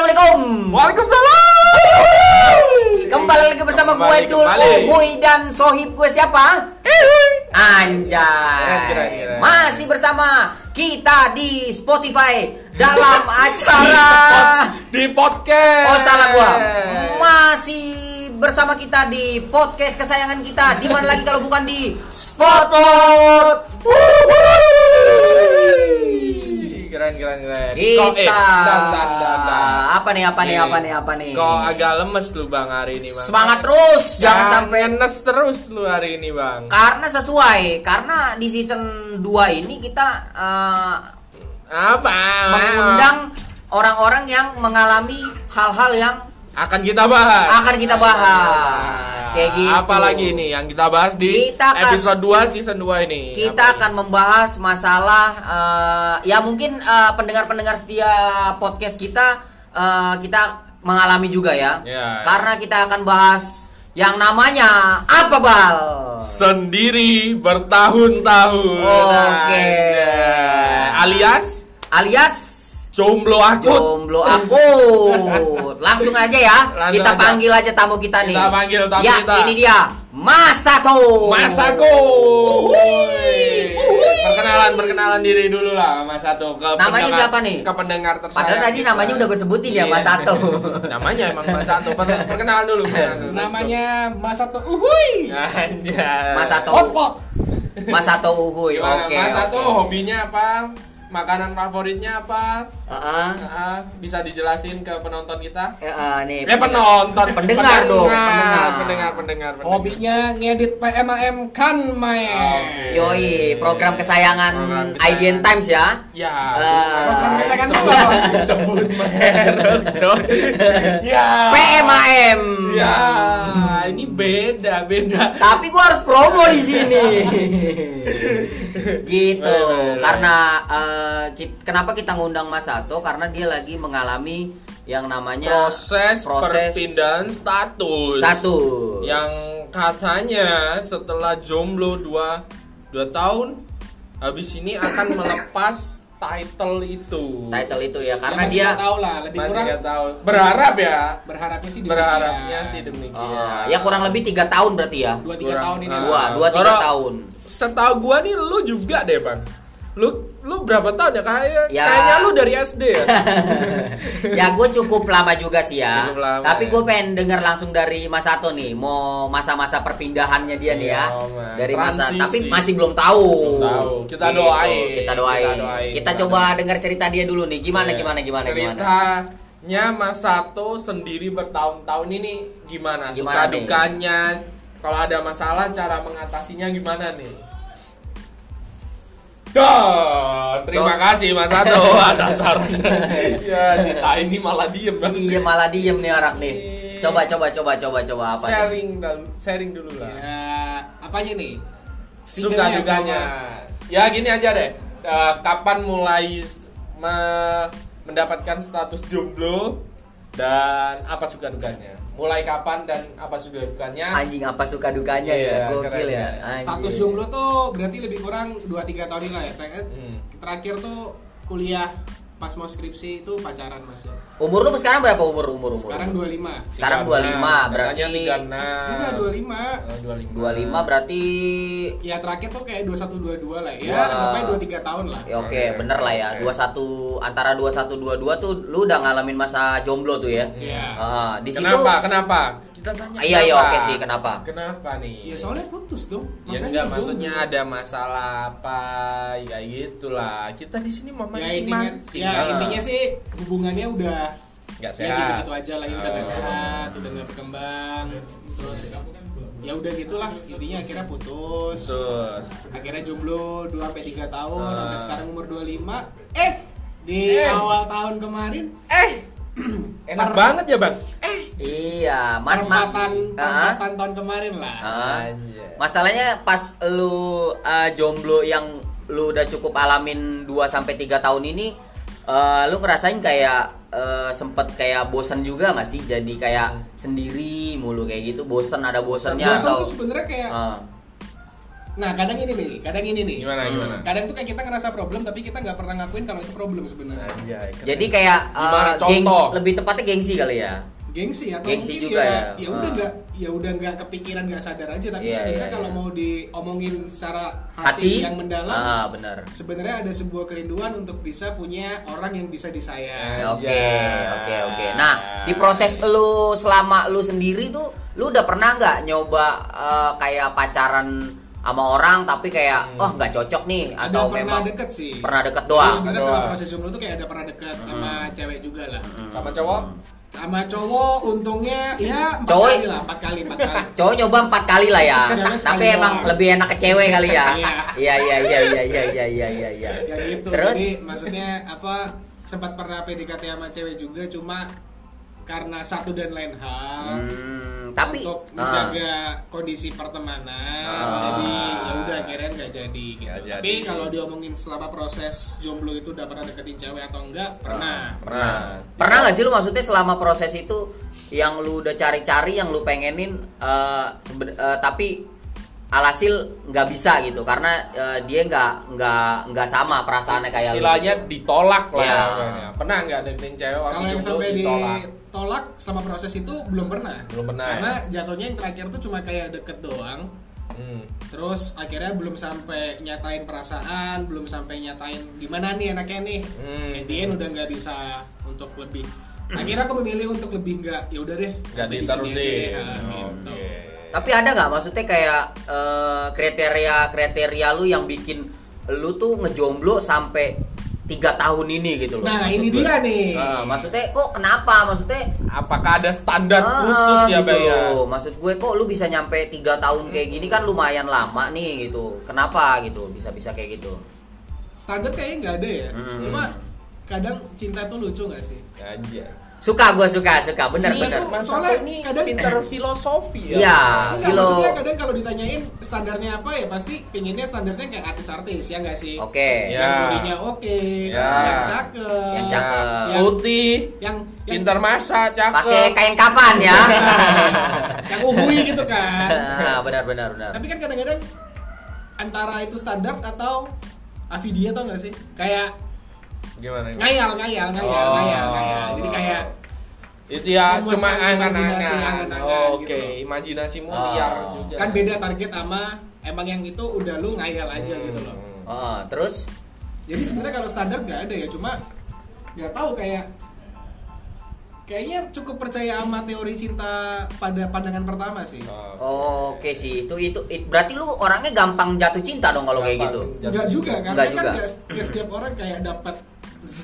Assalamualaikum. Waalaikumsalam. Kembali lagi bersama gue Dul. Umuy dan sohib gue siapa? Anjay. Masih bersama kita di Spotify dalam acara Di podcast. Oh salah gua. Masih bersama kita di podcast kesayangan kita. Di mana lagi kalau bukan di Spotlight. Keren, keren, keren. Kita. Kok, eh, dan, dan, dan, dan. Apa nih? Apa nih? Apa nih? Apa nih? Kok agak lemes lu bang hari ini bang? Semangat terus, jangan sampai ngenes terus lu hari ini bang. karena sesuai karena di season 2 ini kita eh, Apa? mengundang orang-orang yang mengalami hal-hal yang akan kita bahas. Akan kita bahas. Kayak gitu. Apalagi nih yang kita bahas di Kita akan- episode 2 season 2 ini. kita Apa akan membahas masalah eh, ya mungkin eh, pendengar-pendengar setia podcast kita eh, kita mengalami juga ya. Ya. Karena kita akan bahas yang namanya apa bal? ini? sendiri bertahun-tahun. Oke. Anjay. Alias Alias jomblo akut. jomblo aku. Langsung aja ya. Langsung kita aja. panggil aja tamu kita nih. Kita panggil tamu ya, kita. ini dia. Mas Sato. Mas Ako. Perkenalan, perkenalan diri dulu lah Mas Sato ke Namanya pendengar- siapa nih? Ke pendengar tersayang. Padahal tadi kita. namanya udah gue sebutin ya, Iya. Mas Sato. namanya emang Mas Sato. Per- Perkenalan dulu. perkenalan namanya Mas Sato Uhuy. Anjay. Mas Sato. Hotpot. Mas Sato Uhuy. Gimana? Oke. Mas Sato oke. hobinya apa? Makanan favoritnya apa? Heeh. Ah, bisa dijelasin ke penonton kita? Ya, eh, nih. Eh penonton, Pendengar dong, pendengar. pendengar, pendengar, pendengar. pendengar. Hobinya ngedit PMAM kan main. Oke. Yoi, program kesayangan Program kesayangan. IDN Times ya. Ya, Ah. Program kesayangan sebut, sebut merek. Ya. PMAM. Ya, ini beda, beda. Tapi gua harus promo di sini. gitu. Baik, baik, baik. Karena eh, ki- kenapa kita ngundang Mas Sato? Karena dia lagi mengalami yang namanya Proses, proses perpindahan status. status. Yang katanya setelah jomblo 2 2 tahun habis ini akan melepas title itu. title itu ya Ya, karena masih dia nggak tahu lah, lebih Masih kurang nggak tahu. Berharap ya. berharapnya sih demikian. Berharapnya sih demikian. Oh, ya kurang lebih tiga tahun berarti ya. dua tiga Kurang. tahun ini. Ah. Dua, dua tiga tahun. Setahu gua nih lu juga deh, Bang. Lu lu berapa tahun ya? Kayak Ya. kayaknya lu dari SD ya. ya gue cukup lama juga sih ya. Cukup lama, Tapi ya. gue pengen dengar langsung dari Mas Sato nih, mau masa-masa perpindahannya dia nih ya. Mas. Dari masa, Transisi. tapi masih belum tahu. Belum tahu. Kita Gitu, doain. Kita doain. Kita doain. Kita Kita coba dengar cerita dia dulu nih. Gimana Iya. gimana gimana gimana. Ceritanya Mas Sato sendiri bertahun-tahun ini gimana? Gimana Suka nih? dukanya kalau ada masalah cara mengatasinya gimana nih? Duh, terima Coba. kasih Mas Sato atas saran. ya, kita ini malah diem Bang. Iya malah diem nih orang nih. Coba coba coba coba coba apa? nih? sharing dulu, sharing dulu lah. Ya, apanya nih? Suka dukanya. Ya gini aja deh. Eh, kapan mulai me- mendapatkan status jomblo dan apa suka dukanya? Mulai kapan dan apa suka dukanya? Anjing apa suka dukanya Iya, ya? Gokil keren, ya. Anjing. Status jomblo tuh berarti lebih kurang 2-3 tahun ini lah ya. Hmm. Terakhir tuh kuliah pas mau skripsi itu pacaran mas ya. Umur lu sekarang berapa umur umur umur? Sekarang 25 Sekarang 25, berarti- Katanya 36. Enggak 25 Oh, 25. 25 berarti Ya terakhir tuh kayak 21 22 lah ya. Anggapnya 2 3 tahun lah. Ya oke, Oke, bener lah ya. oke. 21 antara 21 22 tuh lu udah ngalamin masa jomblo tuh ya. Iya. Ah, di situ Kenapa? Kita tanya. Iya, iya, oke sih, kenapa? Kenapa nih? Ya soalnya putus dong. Ya enggak jomblo. maksudnya ada masalah apa ya gitulah. Kita di sini mau ya intinya mancing. ya intinya sih hubungannya udah Nggak ya sehat. gitu-gitu aja lah ya udah nggak Oh. sehat udah nggak berkembang terus ya udah gitulah intinya akhirnya putus Terus akhirnya jomblo 2 sampai 3 tahun Ah. sampai sekarang umur 25 eh di Eh. awal tahun kemarin eh enak banget ya, Bang. Iya, mas ma- perempatan Ah, perempatan tahun kemarin lah ah. Anjay. Masalahnya pas lu uh, jomblo yang lu udah cukup alamin 2 sampai 3 tahun ini uh, lu ngerasain kayak uh, sempet kayak bosan juga nggak sih jadi kayak sendiri mulu kayak gitu bosan ada bosannya bosan atau tuh sebenarnya kayak Ah. Nah kadang ini nih, kadang ini nih. Gimana gimana? Kadang tuh kayak kita ngerasa problem tapi kita nggak pernah ngakuin kalau itu problem sebenarnya. Jadi kayak uh, contoh? gengs, lebih tepatnya gengsi kali ya. Gengsi atau Gengsi mungkin juga ya, ya. ya udah Ah. nggak ya udah nggak kepikiran nggak sadar aja tapi Iya, sebenarnya iya, kalau mau diomongin secara hati, Hati yang mendalam Ah, benar. sebenarnya ada sebuah kerinduan untuk bisa punya orang yang bisa disayang. Oke, Anjay. oke, oke. Nah, di proses lu selama lu sendiri tuh, lu udah pernah nggak nyoba eh, kayak pacaran sama orang tapi kayak, Hmm. oh nggak cocok nih Ada atau pernah memang deket sih. pernah deket doang. sebenarnya setelah Doang. proses jomblo tuh kayak ada pernah deket sama cewek juga lah. sama cowok Sama cowok untungnya ya empat Cowok- kali lah, empat kali, empat kali. Cowok nyoba empat kali lah ya, tapi emang doang. lebih enak ke cewek kali ya. Iya. Iya, iya, iya, iya, iya, iya, iya, iya, iya. ya gitu. Terus, Jadi maksudnya apa sempat pernah PDKT sama cewek juga cuma karena satu dan lain hal. hmm, tapi untuk ah, menjaga kondisi pertemanan Ah. jadi ya udah akhirnya nggak jadi gitu. Jadi. tapi kalau diomongin selama proses jomblo itu udah pernah deketin cewek atau enggak pernah pernah pernah nggak sih lu maksudnya selama proses itu yang lu udah cari-cari, yang lu pengenin, eh, seben- eh, tapi alhasil nggak bisa gitu karena eh, dia nggak nggak nggak sama perasaannya kayak lu. istilahnya ditolak lah ya. pernah nggak deketin cewek waktu kalau yang sampai ditolak ditolak selama proses itu belum pernah. Belum pernah, karena jatuhnya yang terakhir tuh cuma kayak deket doang. Hmm. terus akhirnya belum sampai nyatain perasaan belum sampai nyatain gimana nih enaknya nih. Hmm. Udah nggak bisa untuk lebih akhirnya aku memilih untuk lebih nggak ya udah deh nggak sampai di sini aja diterusin deh, ah, gitu. Tapi ada nggak maksudnya kayak eh, kriteria-kriteria lu yang bikin lu tuh ngejomblo sampai tiga tahun ini gitu loh. Nah, maksud ini gue. dia nih. Nah, maksudnya kok kenapa? Maksudnya apakah ada standar Ah, khusus ya gitu Bay ya? loh. Maksud gue kok lu bisa nyampe tiga tahun kayak gini kan lumayan lama nih gitu. Kenapa gitu? Bisa-bisa kayak gitu. standar kayaknya nggak ada ya Hmm. cuma kadang cinta tuh lucu nggak sih Anjay. Suka gue suka suka bener Iya, bener. tuh. Mas Soalnya ini kadang- pinter filosofi ya. Iya. Enggak, Kilo. maksudnya kadang kalau ditanyain standarnya apa ya pasti pinginnya standarnya kayak artis-artis ya nggak sih Oke. Ya. yang bodinya oke Ya. yang cakep Yang cakep. Yang- Putih, yang yang pintar masak, cakep. Pakai kain kafan ya. yang uhui gitu kan Nah, benar benar benar. tapi kan kadang-kadang antara itu standar atau avidia tau nggak sih kayak Gimana ngayal ngayal ngayal Oh. ngayal ngayal jadi kayak Itu ya Memuaskan cuma angan-angan. angan-angan Oke, gitu. imajinasimu Oh. liar juga. kan beda target sama emang yang itu udah lu ngayal aja Hmm. gitu loh Oh, terus jadi sebenarnya kalau standar nggak ada ya cuma nggak tahu kayak kayaknya cukup percaya sama teori cinta pada pandangan pertama sih Oh. Oke sih, itu itu it- berarti lu orangnya gampang jatuh cinta dong kalau kayak gitu. Jatuh nggak juga kan juga. nggak nggak setiap orang kayak dapat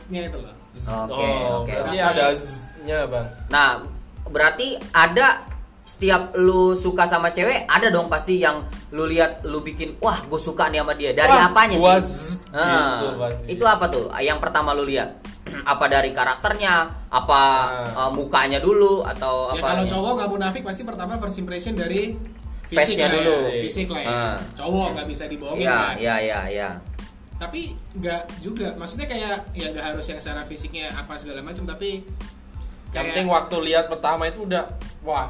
nya itu loh Oke, oh, oke. berarti ada z-nya, Bang. Nah, berarti ada setiap lu suka sama cewek ada dong pasti yang lu lihat lu bikin wah gue suka nih sama dia dari Wah, apanya gua sih zzz, Ah, gitu pasti. itu apa tuh yang pertama lu lihat apa dari karakternya apa Ah. eh, mukanya dulu atau ya apa kalau cowok nggak munafik pasti pertama first impression dari Face-nya lah ya, dulu. fisik lah ya Ah. cowok nggak bisa dibohongin ya kan ya ya ya tapi nggak juga maksudnya kayak ya nggak harus yang secara fisiknya apa segala macam tapi Yang kayak penting waktu lihat pertama itu udah wah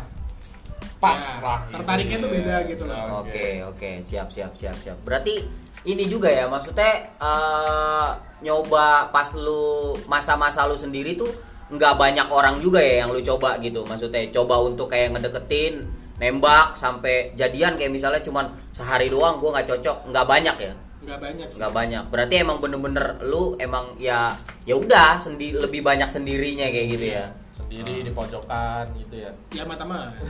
pas Ya, lah. tertariknya tuh beda gitu loh. Oke oke siap siap siap siap. Berarti ini juga ya maksudnya eh, nyoba pas lu masa-masa lu sendiri tuh nggak banyak orang juga ya yang lu coba gitu. Maksudnya coba untuk kayak ngedeketin, nembak sampai jadian kayak misalnya cuman sehari doang gua nggak cocok, nggak banyak ya. Nggak banyak sih Nggak banyak. Berarti emang bener-bener lu emang ya ya udah sendi lebih banyak sendirinya kayak gitu ya. Sendiri di pojokan gitu ya. ya mata-mata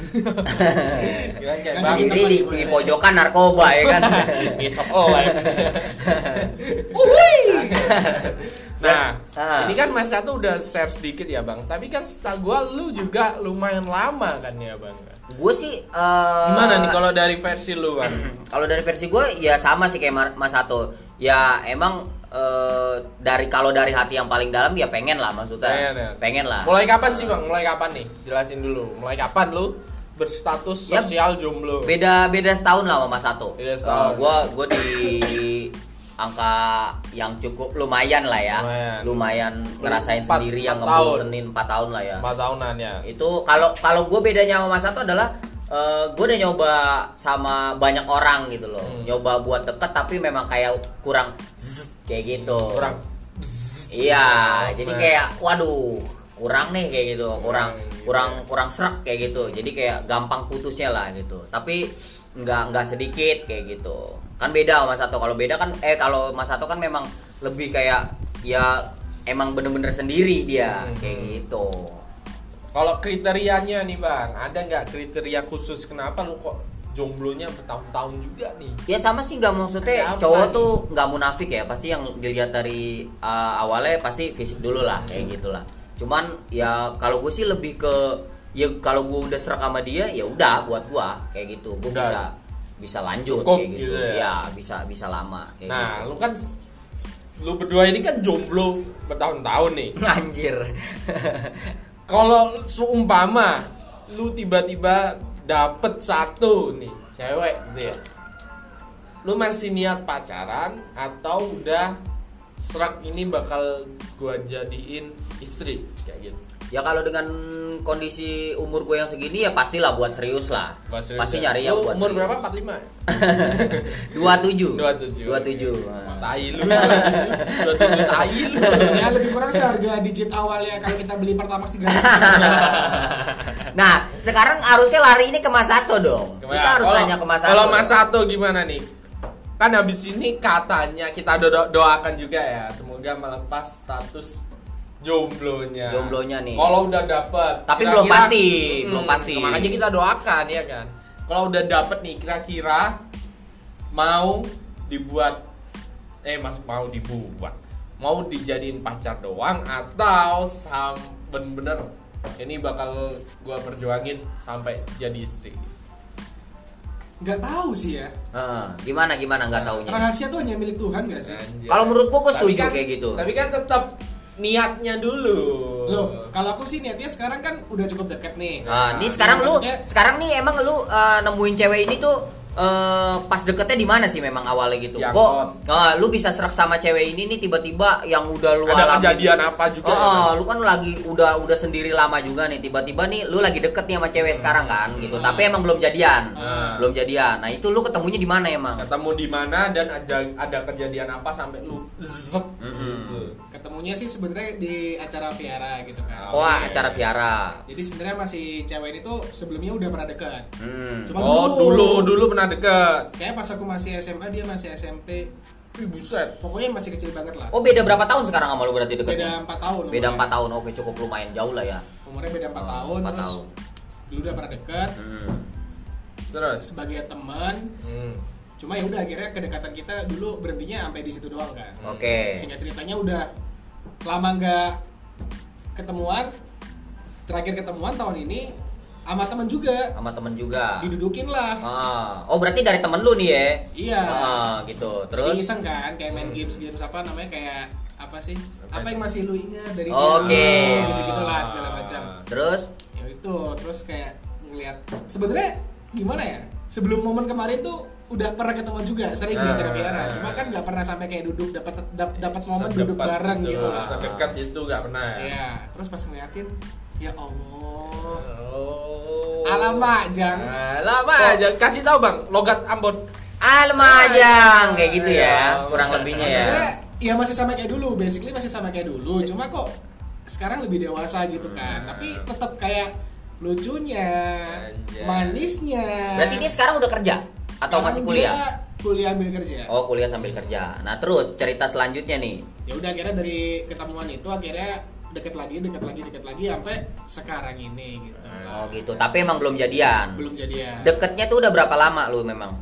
Kira kayak Kan Sendiri di, di pojokan narkoba ya kan. ngisep oleh. Nah, Ah. ini kan Mas Satu udah share sedikit ya Bang. Tapi kan setahu gua lu juga lumayan lama kan ya Bang. gue sih eh, Gimana nih kalau dari versi lu Bang? kalau dari versi gue ya sama sih kayak Mas Sato ya emang eh, dari kalau dari hati yang paling dalam ya pengen lah maksudnya Pengen ya? pengen lah Mulai kapan sih Bang? Mulai kapan nih? Jelasin dulu. Mulai kapan lu berstatus Ya, sosial jomblo? beda beda setahun lah sama Mas Sato Beda setahun. gue gue di angka yang cukup lumayan lah ya Lumayan. lumayan ngerasain Empat- sendiri yang empat tahun. ngebosenin 4 tahun lah ya Empat tahunan ya. itu kalau kalau gue bedanya sama Mas Sato adalah gue udah nyoba sama banyak orang gitu loh Hmm. nyoba buat deket tapi memang kayak kurang zzz, kayak gitu kurang iya Oh, jadi kayak waduh kurang nih kayak gitu kurang Hmm, kurang kurang serak kayak gitu jadi kayak gampang putusnya lah gitu tapi nggak nggak sedikit kayak gitu kan beda sama Mas Sato kalau beda kan eh kalau Mas Sato kan memang lebih kayak ya emang bener-bener sendiri dia Hmm. kayak gitu Kalau kriterianya nih bang, ada nggak kriteria khusus kenapa lu kok jomblonya bertahun-tahun juga nih? Ya sama sih nggak maksudnya Ada apa cowok nih? tuh nggak munafik ya pasti yang dilihat dari uh, awalnya pasti fisik dulu lah kayak gitulah. Cuman ya kalau gue sih lebih ke ya kalau gue udah serak sama dia ya udah buat gua kayak gitu gue bisa bisa lanjut Cukup kayak gitu, gitu ya? ya bisa bisa lama kayak Nah, gitu. lu kan lu berdua ini kan jomblo bertahun-tahun nih. anjir Kalau seumpama lu tiba-tiba dapet satu nih cewek gitu ya. Lu masih niat pacaran atau udah serak ini bakal gua jadiin istri kayak gitu. ya kalau dengan kondisi umur gue yang segini ya pastilah buat serius lah Buat serius pasti ya. nyari ya buat umur serius. berapa? 45 ya? dua tujuh 27. dua tujuh Tai lu. 27 tai lu. ya lebih kurang seharga digit awalnya kalau kita beli pertamax tiga Nah, sekarang harusnya lari ini ke Mas Sato dong. Kita harus Kalau- nanya ke Mas Sato. Kalau Mas Sato gimana nih? Kan habis ini katanya kita do- doakan juga ya, semoga melepas status jomblonya. Jomblonya nih. Kalau udah dapet, Tapi kira-kira- belum pasti, Mm-mm. belum pasti. Makanya kita doakan ya kan. Kalau udah dapet nih, kira-kira mau dibuat, eh mas mau dibuat, mau dijadiin pacar doang atau sam bener-bener ini bakal gua perjuangin sampai jadi istri. Nggak tahu sih ya Heeh, gimana gimana nggak taunya. rahasia tuh hanya milik Tuhan nggak sih. Kalau menurut Tapi setuju kan- kayak gitu. Tapi kan tetap niatnya dulu. loh kalau aku sih niatnya sekarang kan udah cukup deket nih Nah, ini Nah, sekarang lu maksudnya- sekarang nih emang lu eh, nemuin cewek ini tuh eh, pas deketnya di mana sih memang awalnya gitu? Di Kok eh, lu bisa serak sama cewek ini nih tiba-tiba yang udah lu Ada alami- kejadian apa juga? Oh, ya oh, kan? lu kan lagi udah udah sendiri lama juga nih. Tiba-tiba nih lu lagi deket nih sama cewek sekarang kan gitu. Hmm. Tapi emang belum jadian. Hmm. Belum jadian. Nah, itu lu ketemunya di mana emang? Ketemu di mana dan ada ada kejadian apa sampai lu zep Mm-mm. gitu. ketemunya sih sebenarnya di acara Viara gitu kan Oh, Oke. acara Viara. jadi sebenarnya masih cewek ini tuh sebelumnya udah pernah deket Hmm. Cuma Oh, dulu dulu pernah deket. kayak pas aku masih SMA dia masih SMP Wih, buset. pokoknya masih kecil banget lah Oh, beda berapa tahun sekarang sama lu berarti beda deketnya? 4 tahun Beda. 4 tahun. Oke, cukup lumayan jauh lah ya. umurnya beda 4 Oh, tahun empat terus tahun. dulu udah pernah deket Hmm. Terus. sebagai teman Hmm. cuma ya udah akhirnya kedekatan kita dulu berhentinya sampai di situ doang kan Oke. singkat ceritanya udah lama nggak ketemuan terakhir ketemuan tahun ini sama temen juga Sama temen juga. didudukin lah Ah. Oh, berarti dari temen lu nih ya? iya Ah, gitu. Terus iseng kan kayak main games games apa namanya kayak apa sih Apa apa yang masih lu ingat dari Oke. gitu gitulah segala macam terus ya itu terus kayak ngelihat sebenarnya gimana ya sebelum momen kemarin tuh udah pernah ketemu juga sering di Ah. acara Viara cuma kan nggak pernah sampai kayak duduk dapat dap- dapat momen duduk bareng itu, gitu lah Sedekat itu gak pernah. Iya, terus pas ngeliatin, ya Allah, Oh. Alamak jang. Lama aja kasih tahu Bang, logat Ambon. Almajang kayak gitu ya, Iya. kurang lebihnya ya. Sebenarnya ya masih sama kayak dulu, basically masih sama kayak dulu, cuma kok sekarang lebih dewasa gitu kan. Hmm. Tapi tetap kayak lucunya, Anjay. manisnya. Berarti dia sekarang udah kerja atau masih dia kuliah? Kuliah ambil kerja. Oh, kuliah sambil kerja. Nah, terus cerita selanjutnya nih. Ya udah akhirnya dari ketemuan itu akhirnya deket lagi, deket lagi, deket lagi sampai sekarang ini gitu. Oh, gitu. Tapi emang belum jadian. Belum jadian. Deketnya tuh udah berapa lama lu memang?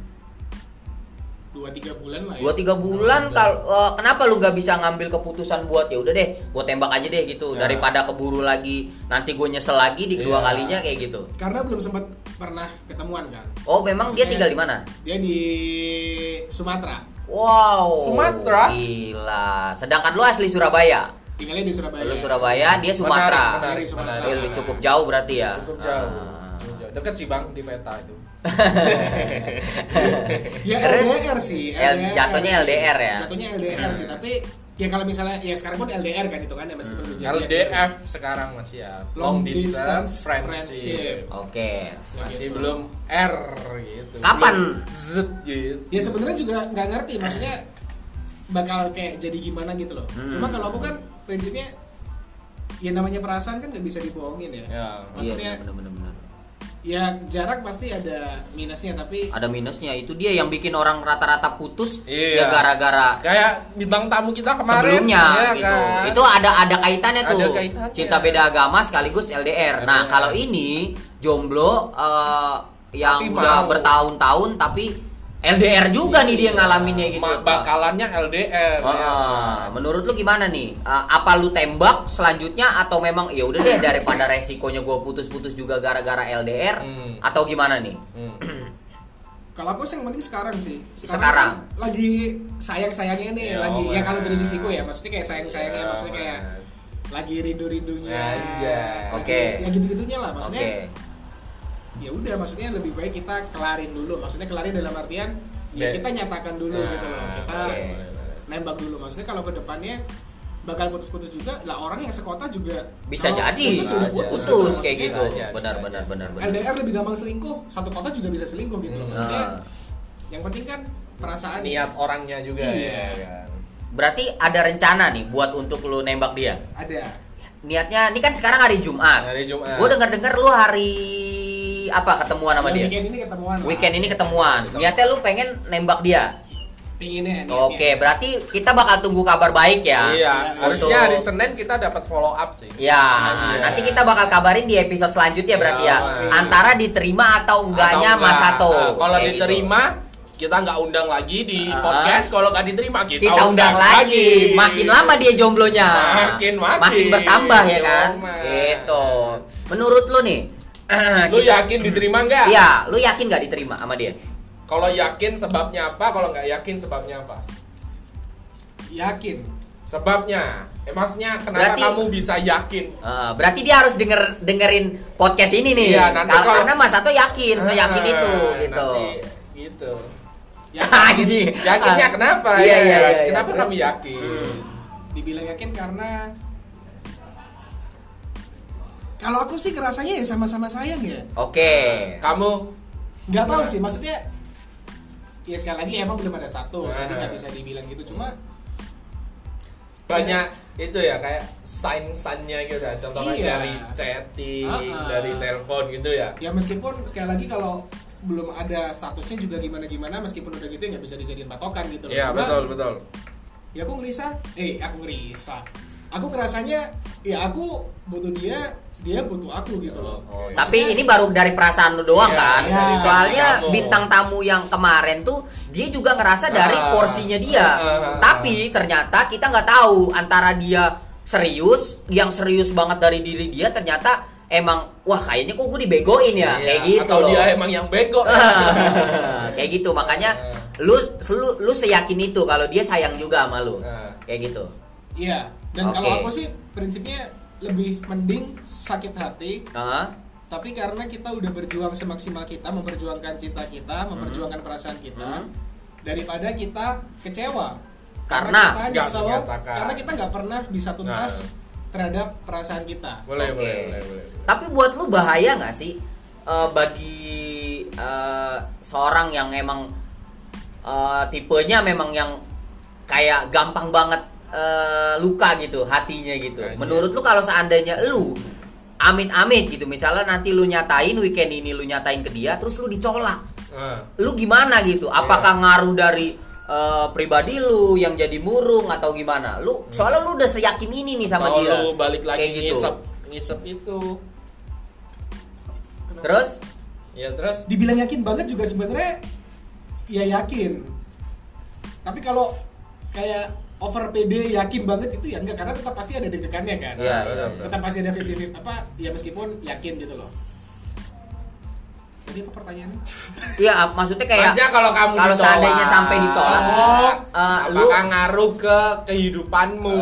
Dua tiga bulan lah ya. Dua tiga bulan kalau eh, kenapa lu gak bisa ngambil keputusan buat ya udah deh, gua tembak aja deh gitu Nah. daripada keburu lagi nanti gue nyesel lagi di kedua Iya. kalinya kayak gitu. Karena belum sempat pernah ketemuan kan. Oh, memang dia Maksudnya- tinggal di mana? Dia di Sumatera. Wow. Sumatera? Gila. Sedangkan lu asli Surabaya. Tinggalnya di Surabaya. Lu Surabaya, dia Sumatera. Menarik, Sumatera. menarik. Cukup jauh berarti ya. Cukup jauh. Ah. Cukup jauh. Deket sih Bang di peta itu. Ya Terus? LDR sih. L- jatuhnya LDR ya? Jatuhnya LDR sih, tapi ya kalau misalnya ya sekarang pun LDR kan itu kan ya meskipun jadian. LDF sekarang masih ya Long long, distance, distance friendship. friendship. Oke. Masih Gitu. belum R gitu. Kapan? Belum Z gitu. ya sebenarnya juga nggak ngerti maksudnya bakal kayak jadi gimana gitu loh Hmm. cuma kalau aku kan prinsipnya ya namanya perasaan kan nggak bisa dibohongin ya, Ya. maksudnya iya, benar-benar. ya jarak pasti ada minusnya tapi Ada minusnya itu dia yang bikin orang rata-rata putus Iya. ya gara-gara Kayak bintang tamu kita kemarin sebelumnya ya gitu. kan? Itu ada ada kaitannya Ada tuh. kaitannya. Cinta beda agama sekaligus LDR. Nah, LDR. kalau ini jomblo eh, yang Tapi udah bertahun-tahun tapi LDR juga nih dia ngalaminnya gitu. Bakalannya LDR Oh, ya. menurut lu gimana nih? Apa lu tembak selanjutnya atau memang ya udah deh daripada resikonya gue putus-putus juga gara-gara LDR Hmm. atau gimana nih? Hmm. kalau aku sih yang penting sekarang sih Sekarang. kan lagi sayang sayangnya nih Ya, lagi ya Mas. kalau dari sisiku ya maksudnya kayak sayang sayangnya Ya, maksudnya kayak lagi rindu rindunya Anjay. Oke. ya gitu gitunya lah Oke. maksudnya ya udah maksudnya lebih baik kita kelarin dulu maksudnya kelarin dalam artian ya Be- kita nyatakan dulu Nah, gitu loh kita oke. nembak dulu maksudnya kalau ke depannya bakal putus-putus juga lah orang yang sekota juga Bisa jadi putus, udah Bisa putus, aja. putus kayak gitu. Aja, Benar benar benar benar. LDR lebih gampang selingkuh satu kota juga bisa selingkuh gitu loh Hmm. maksudnya Ah. yang penting kan perasaan niat orangnya juga Iya. ya kan. Berarti ada rencana nih buat untuk lu nembak dia. ada Niatnya ini kan sekarang hari Jumat. Hari Jumat. Gue dengar-dengar lu hari apa ketemuan sama dia? weekend ini ketemuan lah. Weekend ini ketemuan. Niatnya lu pengen nembak dia. pinginnya Oke, berarti kita bakal tunggu kabar baik ya. Iya, Untuk- harusnya hari Senin kita dapat follow up sih. Ya, Iya. nanti kita bakal kabarin di episode selanjutnya berarti ya. Ya, Antara diterima atau enggaknya Atau Mas enggak. Sato. Nah, kalau Kayak gitu. diterima kita nggak undang lagi di Ah. podcast. Kalau nggak diterima kita, kita undang lagi. Makin lama dia jomblonya. Makin- makin. bertambah ya kan? Jomblo. Gitu. Menurut lu nih? Lu kita- yakin diterima nggak? Iya, lu yakin nggak diterima sama dia? Kalau yakin sebabnya apa? Kalau nggak yakin sebabnya apa? yakin Sebabnya, eh maksudnya kenapa Berarti- kamu bisa yakin? Eh, berarti dia harus denger dengerin podcast ini nih. Iya, nanti Kal- kalau- karena Mas Sato yakin, saya yakin Ah, itu gitu. Nanti gitu. Anjing. Yakinnya Ah. kenapa? Iya, ya? iya, iya, Kenapa iya. kamu yakin? Hmm. dibilang yakin karena kalau aku sih kerasanya ya sama-sama sayang ya Oke. Kamu nggak tahu sih maksudnya ya sekali lagi emang belum ada status jadi nggak bisa dibilang gitu cuma banyak itu ya kayak sign-signnya gitu ya. Contohnya Iya. dari chatting, Ah-ah. dari telepon gitu ya. ya meskipun sekali lagi kalau belum ada statusnya juga gimana gimana meskipun udah gitu ya nggak bisa dijadiin patokan gitu loh. Iya, Cuma, betul, betul. ya aku ngerisa eh aku ngerisa aku ngerasanya ya aku butuh dia dia butuh aku gitu loh Oh, Maksudnya- Tapi ini baru dari perasaan lu doang Iya, kan? iya, dari Soalnya kamu. bintang tamu yang kemarin tuh dia juga ngerasa dari Ah. porsinya dia. Ah. Tapi ternyata kita nggak tahu antara dia serius, yang serius banget dari diri dia ternyata emang wah kayaknya kok gue dibegoin ya, Iya, kayak gitu Atau loh. dia emang yang bego. kayak gitu makanya lu lu lu seyakin itu kalau dia sayang juga sama lu. Kayak gitu. Iya, dan Oke. kalau aku sih prinsipnya lebih mending sakit hati, Hah? tapi karena kita udah berjuang semaksimal kita, memperjuangkan cinta kita, memperjuangkan perasaan kita, Hmm. daripada kita kecewa. Karena kita nggak nyesel, karena kita nggak pernah bisa tuntas Nah. terhadap perasaan kita. boleh, Oke. boleh, boleh, boleh. Tapi buat lu bahaya nggak sih eh, bagi eh, seorang yang emang eh, tipenya memang yang kayak gampang banget eh, luka gitu hatinya gitu. Anjir. Menurut lu kalau seandainya lu amit-amit gitu misalnya nanti lu nyatain weekend ini lu nyatain ke dia terus lu ditolak. Nah, Lu gimana gitu? Apakah ngaruh dari eh, pribadi lu yang jadi murung atau gimana? Lu soalnya lu udah seyakin ini nih sama kalau dia. lu balik lagi Kayak gitu. ngisep, ngisep itu. Terus Ya terus Dibilang yakin banget juga sebenarnya ya yakin. Tapi kalau kayak over PD yakin banget itu ya enggak karena tetap pasti ada deg-degannya kan. Iya, iya, tetap pasti ada 50 apa ya meskipun yakin gitu loh jadi apa pertanyaannya Iya, maksudnya kayak Maksudnya kalau kamu kalau ditolak, seandainya sampai ditolak, Oh, eh, lu apakah ngaruh ke kehidupanmu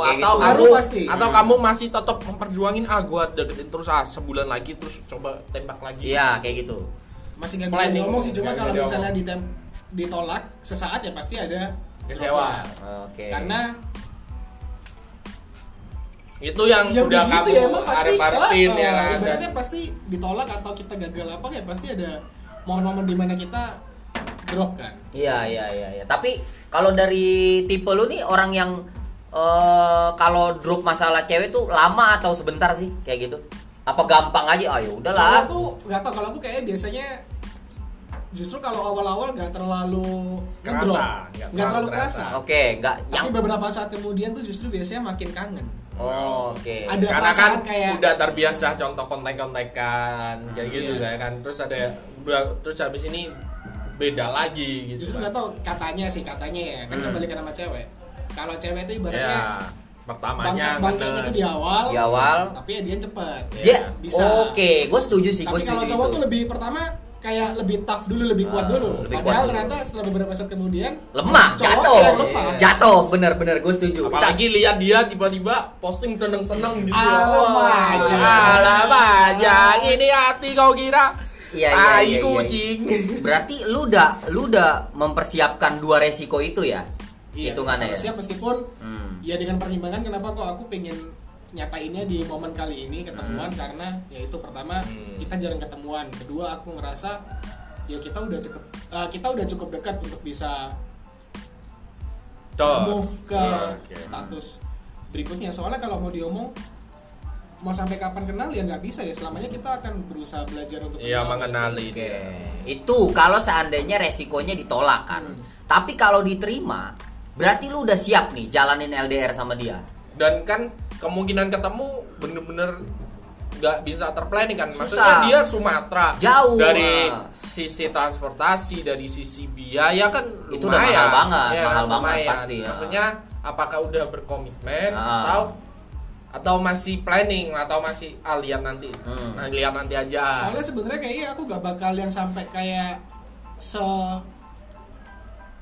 kayak atau gitu. kamu Ngaruh pasti. atau kamu masih tetap memperjuangin ah gua deketin terus ah sebulan lagi terus coba tembak lagi. Iya, kayak gitu. masih nggak bisa ngomong sih cuma kalau misalnya ditolak sesaat ya pasti ada Kecewa. Oke. karena itu yang ya udah kamu ya emang pasti ah, ya ah, kan ibaratnya Dan- pasti ditolak atau kita gagal apa ya pasti ada momen-momen di mana kita drop kan Iya iya iya iya. Tapi kalau dari tipe lu nih orang yang eh kalau drop masalah cewek tuh lama atau sebentar sih kayak gitu? Apa gampang aja? Ayo Kalau udahlah. aku nggak tau kalau aku kayak biasanya justru kalau awal-awal nggak terlalu Kerasa, ngedrop nggak nggak terlalu kerasa kerasa. Oke, enggak tapi yang beberapa saat kemudian tuh justru biasanya makin kangen Oh, oke. Ada karena kan kayak- udah terbiasa contoh kontak-kontakan kayak gitu Iya. kayak kan terus ada udah- terus habis ini beda lagi gitu justru kan. nggak tau katanya sih katanya ya kan Hmm. kembali sama cewek kalau cewek itu ya ibaratnya pertamanya bangsat bangkainya itu di awal Di awal. tapi ya dia cepet Iya. Dia bisa. Oke, gue setuju sih, gue tapi kalau setuju cowok itu. tuh lebih pertama kayak lebih tough dulu lebih kuat Ah, dulu lebih kuat padahal dulu. ternyata setelah beberapa saat kemudian lemah, cowok jatuh. lemah Jatuh, bener-bener gue setuju. apalagi lihat dia tiba-tiba posting seneng-seneng gitu. Alamak, alamak jang ini hati kau kira Iya, iya, iya, iya. kucing Berarti lu udah lu udah mempersiapkan dua resiko itu ya? Iya, Hitungannya ya. siap meskipun Hmm. ya dengan pertimbangan kenapa kok aku pengen nyatainnya di momen kali ini ketemuan Hmm. karena ya itu pertama Hmm. kita jarang ketemuan kedua aku ngerasa ya kita udah cukup eh, kita udah cukup dekat untuk bisa Tuh. move ke Iya, oke. status berikutnya soalnya kalau mau diomong mau sampai kapan kenal ya nggak bisa ya selamanya kita akan berusaha belajar untuk Iya kenal. mengenali Oke. dia. Itu kalau seandainya resikonya ditolak kan. Hmm. Tapi kalau diterima, berarti lu udah siap nih jalanin LDR sama dia. dan kan kemungkinan ketemu bener-bener nggak bisa terplanning kan maksudnya Susah. dia Sumatera Jauh, dari ah. sisi transportasi dari sisi biaya kan Itu udah lumayan. mahal banget, Iya, mahal banget lumayan. pasti, ya. maksudnya apakah udah berkomitmen Ah. atau atau masih planning atau masih ah, lihat nanti Hmm. nah lihat nanti aja soalnya sebenarnya kayaknya aku gak bakal yang sampai kayak se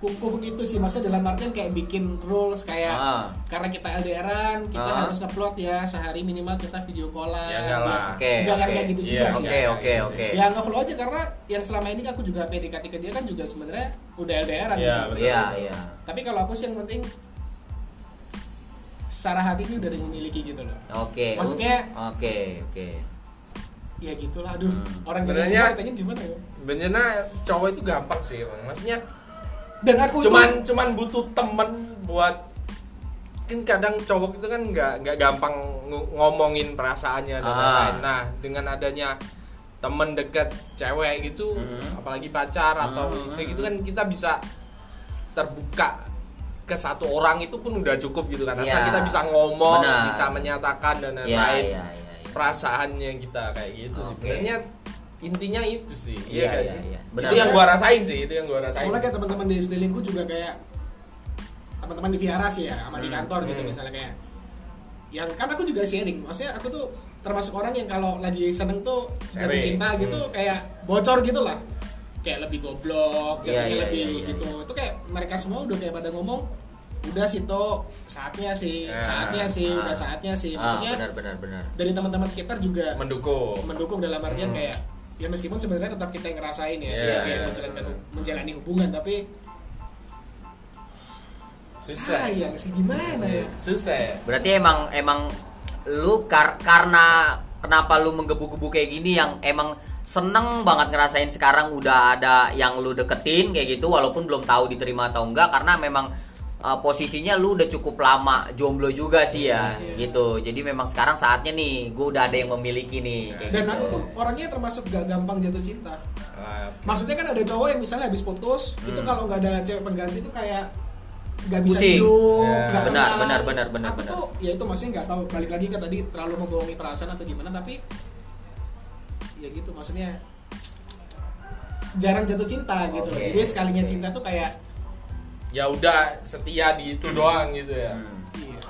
kukuh gitu sih maksudnya dalam artian kayak bikin rules kayak Ah. karena kita LDRan kita Ah. harus ngupload ya sehari minimal kita video callan Ya enggak lah. Oke, Enggak oke. kayak gitu Iya, juga sih Oke, Iya, oke, gitu oke. ya nggak follow aja karena yang selama ini aku juga PDKT ke dia kan juga sebenarnya udah LDRan Iya, gitu. Iya, iya. tapi kalau aku sih yang penting secara hati ini udah memiliki gitu loh Oke. Maksudnya- Oke, oke. ya gitulah aduh Hmm. orang Sebenarnya- gimana ya benernya cowok itu gampang sih Bang. maksudnya dan aku cuman tuh cuman butuh temen buat kan kadang cowok itu kan nggak nggak gampang ng- ngomongin perasaannya dan Ah. lain-lain. Nah dengan adanya temen deket cewek gitu, Mhm. apalagi pacar atau Mhm. istri gitu kan kita bisa terbuka ke satu orang itu pun udah cukup gitu kan. Asal Iya. kita bisa ngomong, Benar. bisa menyatakan dan Iya, lain-lain iya, iya. iya. perasaannya kita kayak gitu. Oke. Sebenarnya intinya itu sih. Iya, iya, sih? iya. Itu Benar. yang gua rasain sih, itu yang gua rasain. soalnya kayak teman-teman di sekelilingku juga kayak teman-teman di Viara sih ya sama di Hmm, kantor gitu hmm. misalnya kayak yang kan aku juga sharing maksudnya aku tuh termasuk orang yang kalau lagi seneng tuh jatuh cinta gitu Hmm. kayak bocor gitu lah kayak lebih goblok Iya, jatuhnya iya, lebih iya, iya, gitu itu kayak mereka semua udah kayak pada ngomong udah sih toh saatnya sih Ya. saatnya sih Ah. udah saatnya sih Ah, maksudnya benar benar benar. dari teman-teman sekitar juga mendukung. mendukung dalam artian Hmm. kayak ya meskipun sebenarnya tetap kita yang ngerasain ya Iya, sebagai iya, menjalankan benar. menjalani hubungan tapi Susah. sayang sih gimana ya Susah ya. Berarti emang emang lu kar- karena kenapa lu menggebu-gebu kayak gini yang emang seneng banget ngerasain sekarang udah ada yang lu deketin kayak gitu walaupun belum tahu diterima atau enggak karena memang uh, posisinya lu udah cukup lama jomblo juga sih ya Iya. gitu. Jadi memang sekarang saatnya nih gue udah ada yang memiliki nih kayak dan gitu. aku tuh orangnya termasuk gak gampang jatuh cinta Ah, maksudnya kan ada cowok yang misalnya habis putus itu Hmm. kalau nggak ada cewek pengganti itu kayak nggak bisa Pusing. hidup Ya. nggak Benar, tenang. benar, benar, benar, aku benar. tuh ya itu maksudnya nggak tahu balik lagi ke tadi terlalu membohongi perasaan atau gimana tapi ya gitu maksudnya jarang jatuh cinta gitu loh jadi sekalinya cinta tuh kayak ya udah setia di itu doang gitu ya. Hmm. iya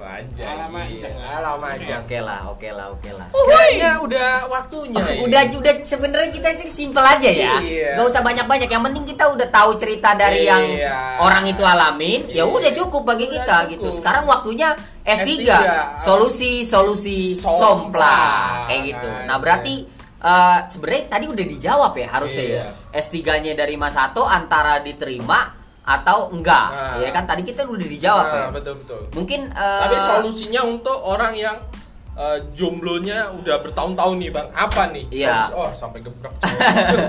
Wajar. Alamak, jangan. Alamak jangan. Oke lah, oke lah, oke lah. Kayaknya udah waktunya. ini. udah udah sebenarnya kita sih simpel aja ya Iya. nggak usah banyak banyak yang penting kita udah tahu cerita dari yang Iya. orang itu alamin ya Iya. udah cukup bagi Udah kita cukup. gitu sekarang waktunya S3, S3. solusi solusi Sompla. sompla kayak gitu nah Nah, berarti eh, sebenarnya tadi udah dijawab ya harusnya Iya. ya S3-nya dari Mas Sato antara diterima atau enggak Nah. ya kan tadi kita udah dijawab Nah, ya betul betul. mungkin eh, Tapi solusinya untuk orang yang eh, jomblonya udah bertahun-tahun nih bang, apa nih? Iya. Oh sampai gebrek.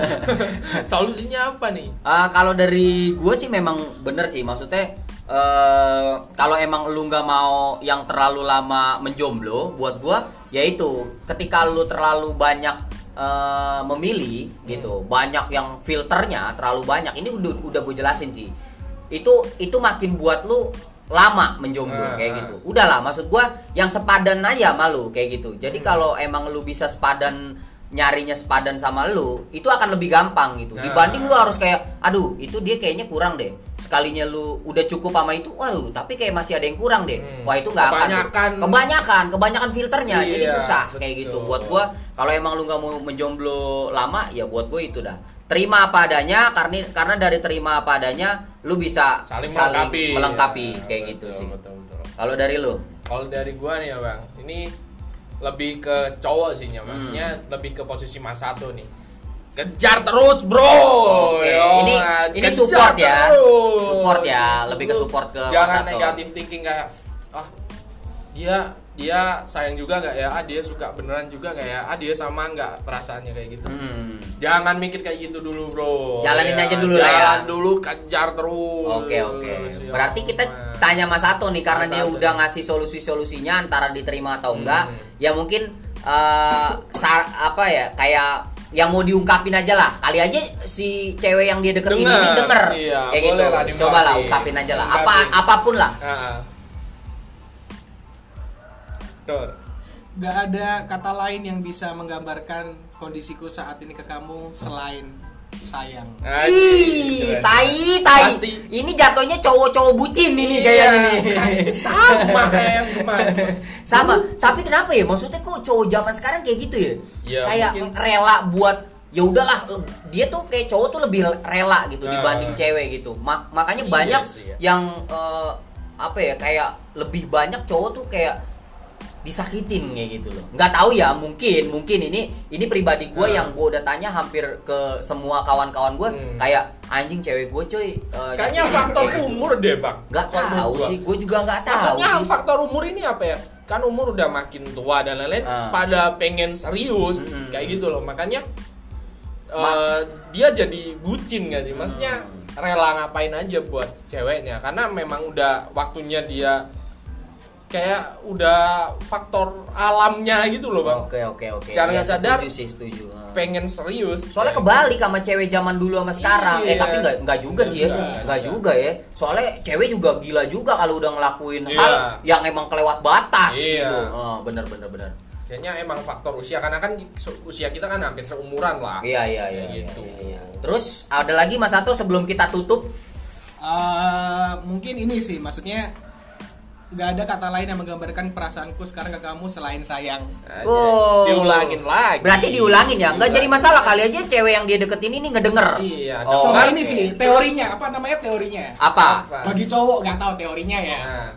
Solusinya apa nih? Eh, kalau dari gue sih memang bener sih maksudnya eh kalau emang lu nggak mau yang terlalu lama menjomblo buat gua yaitu ketika lu terlalu banyak eh, memilih gitu banyak yang filternya terlalu banyak ini udah udah gue jelasin sih itu itu makin buat lu lama menjomblo Ah, kayak ah. gitu udahlah maksud gua yang sepadan aja malu kayak gitu jadi Hmm. kalau emang lu bisa sepadan nyarinya sepadan sama lu itu akan lebih gampang gitu Nah. dibanding lu harus kayak aduh itu dia kayaknya kurang deh sekalinya lu udah cukup sama itu waduh tapi kayak masih ada yang kurang deh Hmm. wah itu nggak akan Kebanyakan- kebanyakan kebanyakan filternya jadi Iya, susah kayak betul. gitu buat gua kalau emang lu nggak mau menjomblo lama ya buat gue itu dah terima apa adanya karena karena dari terima apa adanya lu bisa Saling, melengkapi. melengkapi Ya, kayak betul, gitu sih Betul betul. kalau dari lu Kalau dari gua nih ya bang, ini lebih ke cowok sih Hmm. maksudnya lebih ke posisi mas satu nih. Kejar terus bro. Oke, Yo, ini- man. ini Kejar support ya. Support ya, lebih ke support ke Mas Jangan Sato. negatif thinking kayak ah dia dia sayang juga nggak ya? Ah dia suka beneran juga nggak ya? Ah dia sama nggak perasaannya kayak gitu. Hmm. Jangan mikir kayak gitu dulu bro. Jalanin Ya, aja dulu lah ya. Jalan dulu kejar terus. Oke oke. Berarti kita tanya Mas Ato nih karena Mas dia Ato udah ngasih solusi-solusinya antara diterima atau enggak. Hmm. Ya mungkin eh, sa- apa ya kayak yang mau diungkapin aja lah. Kali aja si cewek yang dia deketin Denger. ini denger. Iya, Kayak gitu. lah. Coba lah ungkapin aja lah. Apa apa pun lah. Ah. Tuh. Gak ada kata lain yang bisa menggambarkan kondisiku saat ini ke kamu selain sayang. Ih, tai, tai. Pasti. Ini jatuhnya cowok-cowok bucin ini Iya, kayaknya nih. kayak sama kayak. Sama, tapi kenapa ya? Maksudnya kok cowok zaman sekarang kayak gitu ya? Ya, kayak mungkin- rela buat ya udahlah dia tuh kayak cowok tuh lebih rela gitu Nah. dibanding cewek gitu. Ma- makanya Iya banyak sih, ya. yang eh, apa ya kayak lebih banyak cowok tuh kayak disakitin kayak gitu loh. Nggak tahu ya, mungkin mungkin ini ini pribadi gue Nah. yang gue udah tanya hampir ke semua kawan-kawan gue Hmm. kayak anjing cewek gue cuy. eh, Kayaknya faktor kayak gitu." umur deh, Bang. Nggak tahu gua. sih, gue juga nggak tahu Maksudnya sih. faktor umur ini apa ya? Kan umur udah makin tua dan lain-lain Ah. pada pengen serius Mm-mm. kayak gitu loh. Makanya Ma- eh, dia jadi bucin gak sih? Maksudnya Hmm. rela ngapain aja buat ceweknya karena memang udah waktunya dia kayak udah faktor alamnya gitu loh, Bang. Oke oke oke. Secara Iya, nggak sadar, setuju sih setuju. Pengen serius. Soalnya Kayak kebalik sama cewek zaman dulu sama sekarang. Eh Iya. tapi nggak nggak juga sih ya, Enggak, nggak juga ya. Soalnya cewek juga gila juga kalau udah ngelakuin Iya. hal yang emang kelewat batas Iya. gitu. Oh, bener bener bener. Kayaknya emang faktor usia karena kan usia kita kan hampir seumuran lah. Iya iya iya. Iya, gitu. iya, iya. Terus ada lagi Mas Ato sebelum kita tutup. Eh, mungkin ini sih maksudnya nggak ada kata lain yang menggambarkan perasaanku sekarang ke kamu selain sayang. Oh. Diulangin lagi. Berarti diulangin ya, nggak jadi masalah kali aja cewek yang dia deketin ini ngedenger. Iya, Oh. Sama ini sih teorinya apa namanya teorinya? Apa? Apa? Bagi cowok nggak tahu teorinya ya. Nah.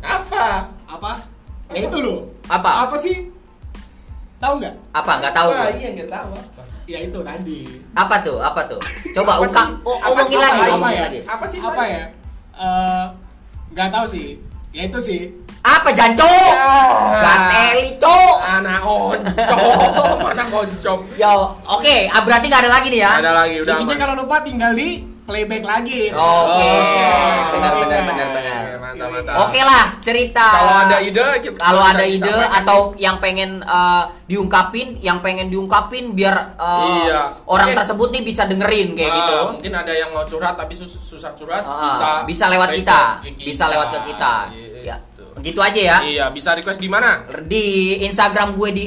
Apa? Apa? Ya itu loh. Apa? Apa sih? Tahu nggak? Apa nggak tahu? Iya nggak tahu apa. Ya itu tadi. Apa tuh? Apa tuh? Coba ungkap, oh, Apa omongin sih? lagi, Apa omongin ya? lagi. Apa sih? Apa ya? Eh, nggak tahu sih. Ya itu sih. Apa janco? Ah. Gateli, cok. Anak oncom, anak oncom. Yo, oke, ah, berarti nggak ada lagi nih ya? Ada lagi udah. Intinya kalau lupa tinggal di playback lagi. Oke, Oh. benar benar benar benar. Oke, mantap, mantap. Oke lah, cerita. Kalau ada ide, kita kalau ada ide atau yang pengen eh, diungkapin, yang pengen diungkapin biar eh, Iya. orang Mungkin- tersebut nih bisa dengerin kayak Ah, gitu. Mungkin ada yang mau curhat tapi sus- susah curhat, Ah, bisa bisa lewat kita, ke bisa lewat ke kita. Ya, Gitu. gitu aja ya. Iya, bisa request di mana? Di Instagram gue di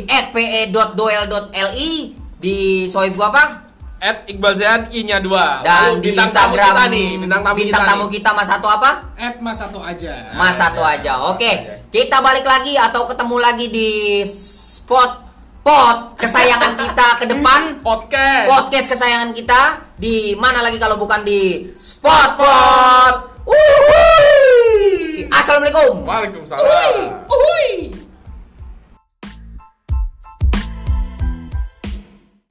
@pe.doel.li di soib gue apa? At Iqbal Zehan I-nya 2 Dan di bintang tamu Instagram kita nih Bintang tamu bintang kita tamu kita Mas satu apa? At mas satu aja. Mas satu ya. aja. Oke, Aja. kita balik lagi atau ketemu lagi di spot pot kesayangan kita ke depan. Podcast Podcast kesayangan kita di mana lagi kalau bukan di Spot Pot. Wuhui. Assalamualaikum. Waalaikumsalam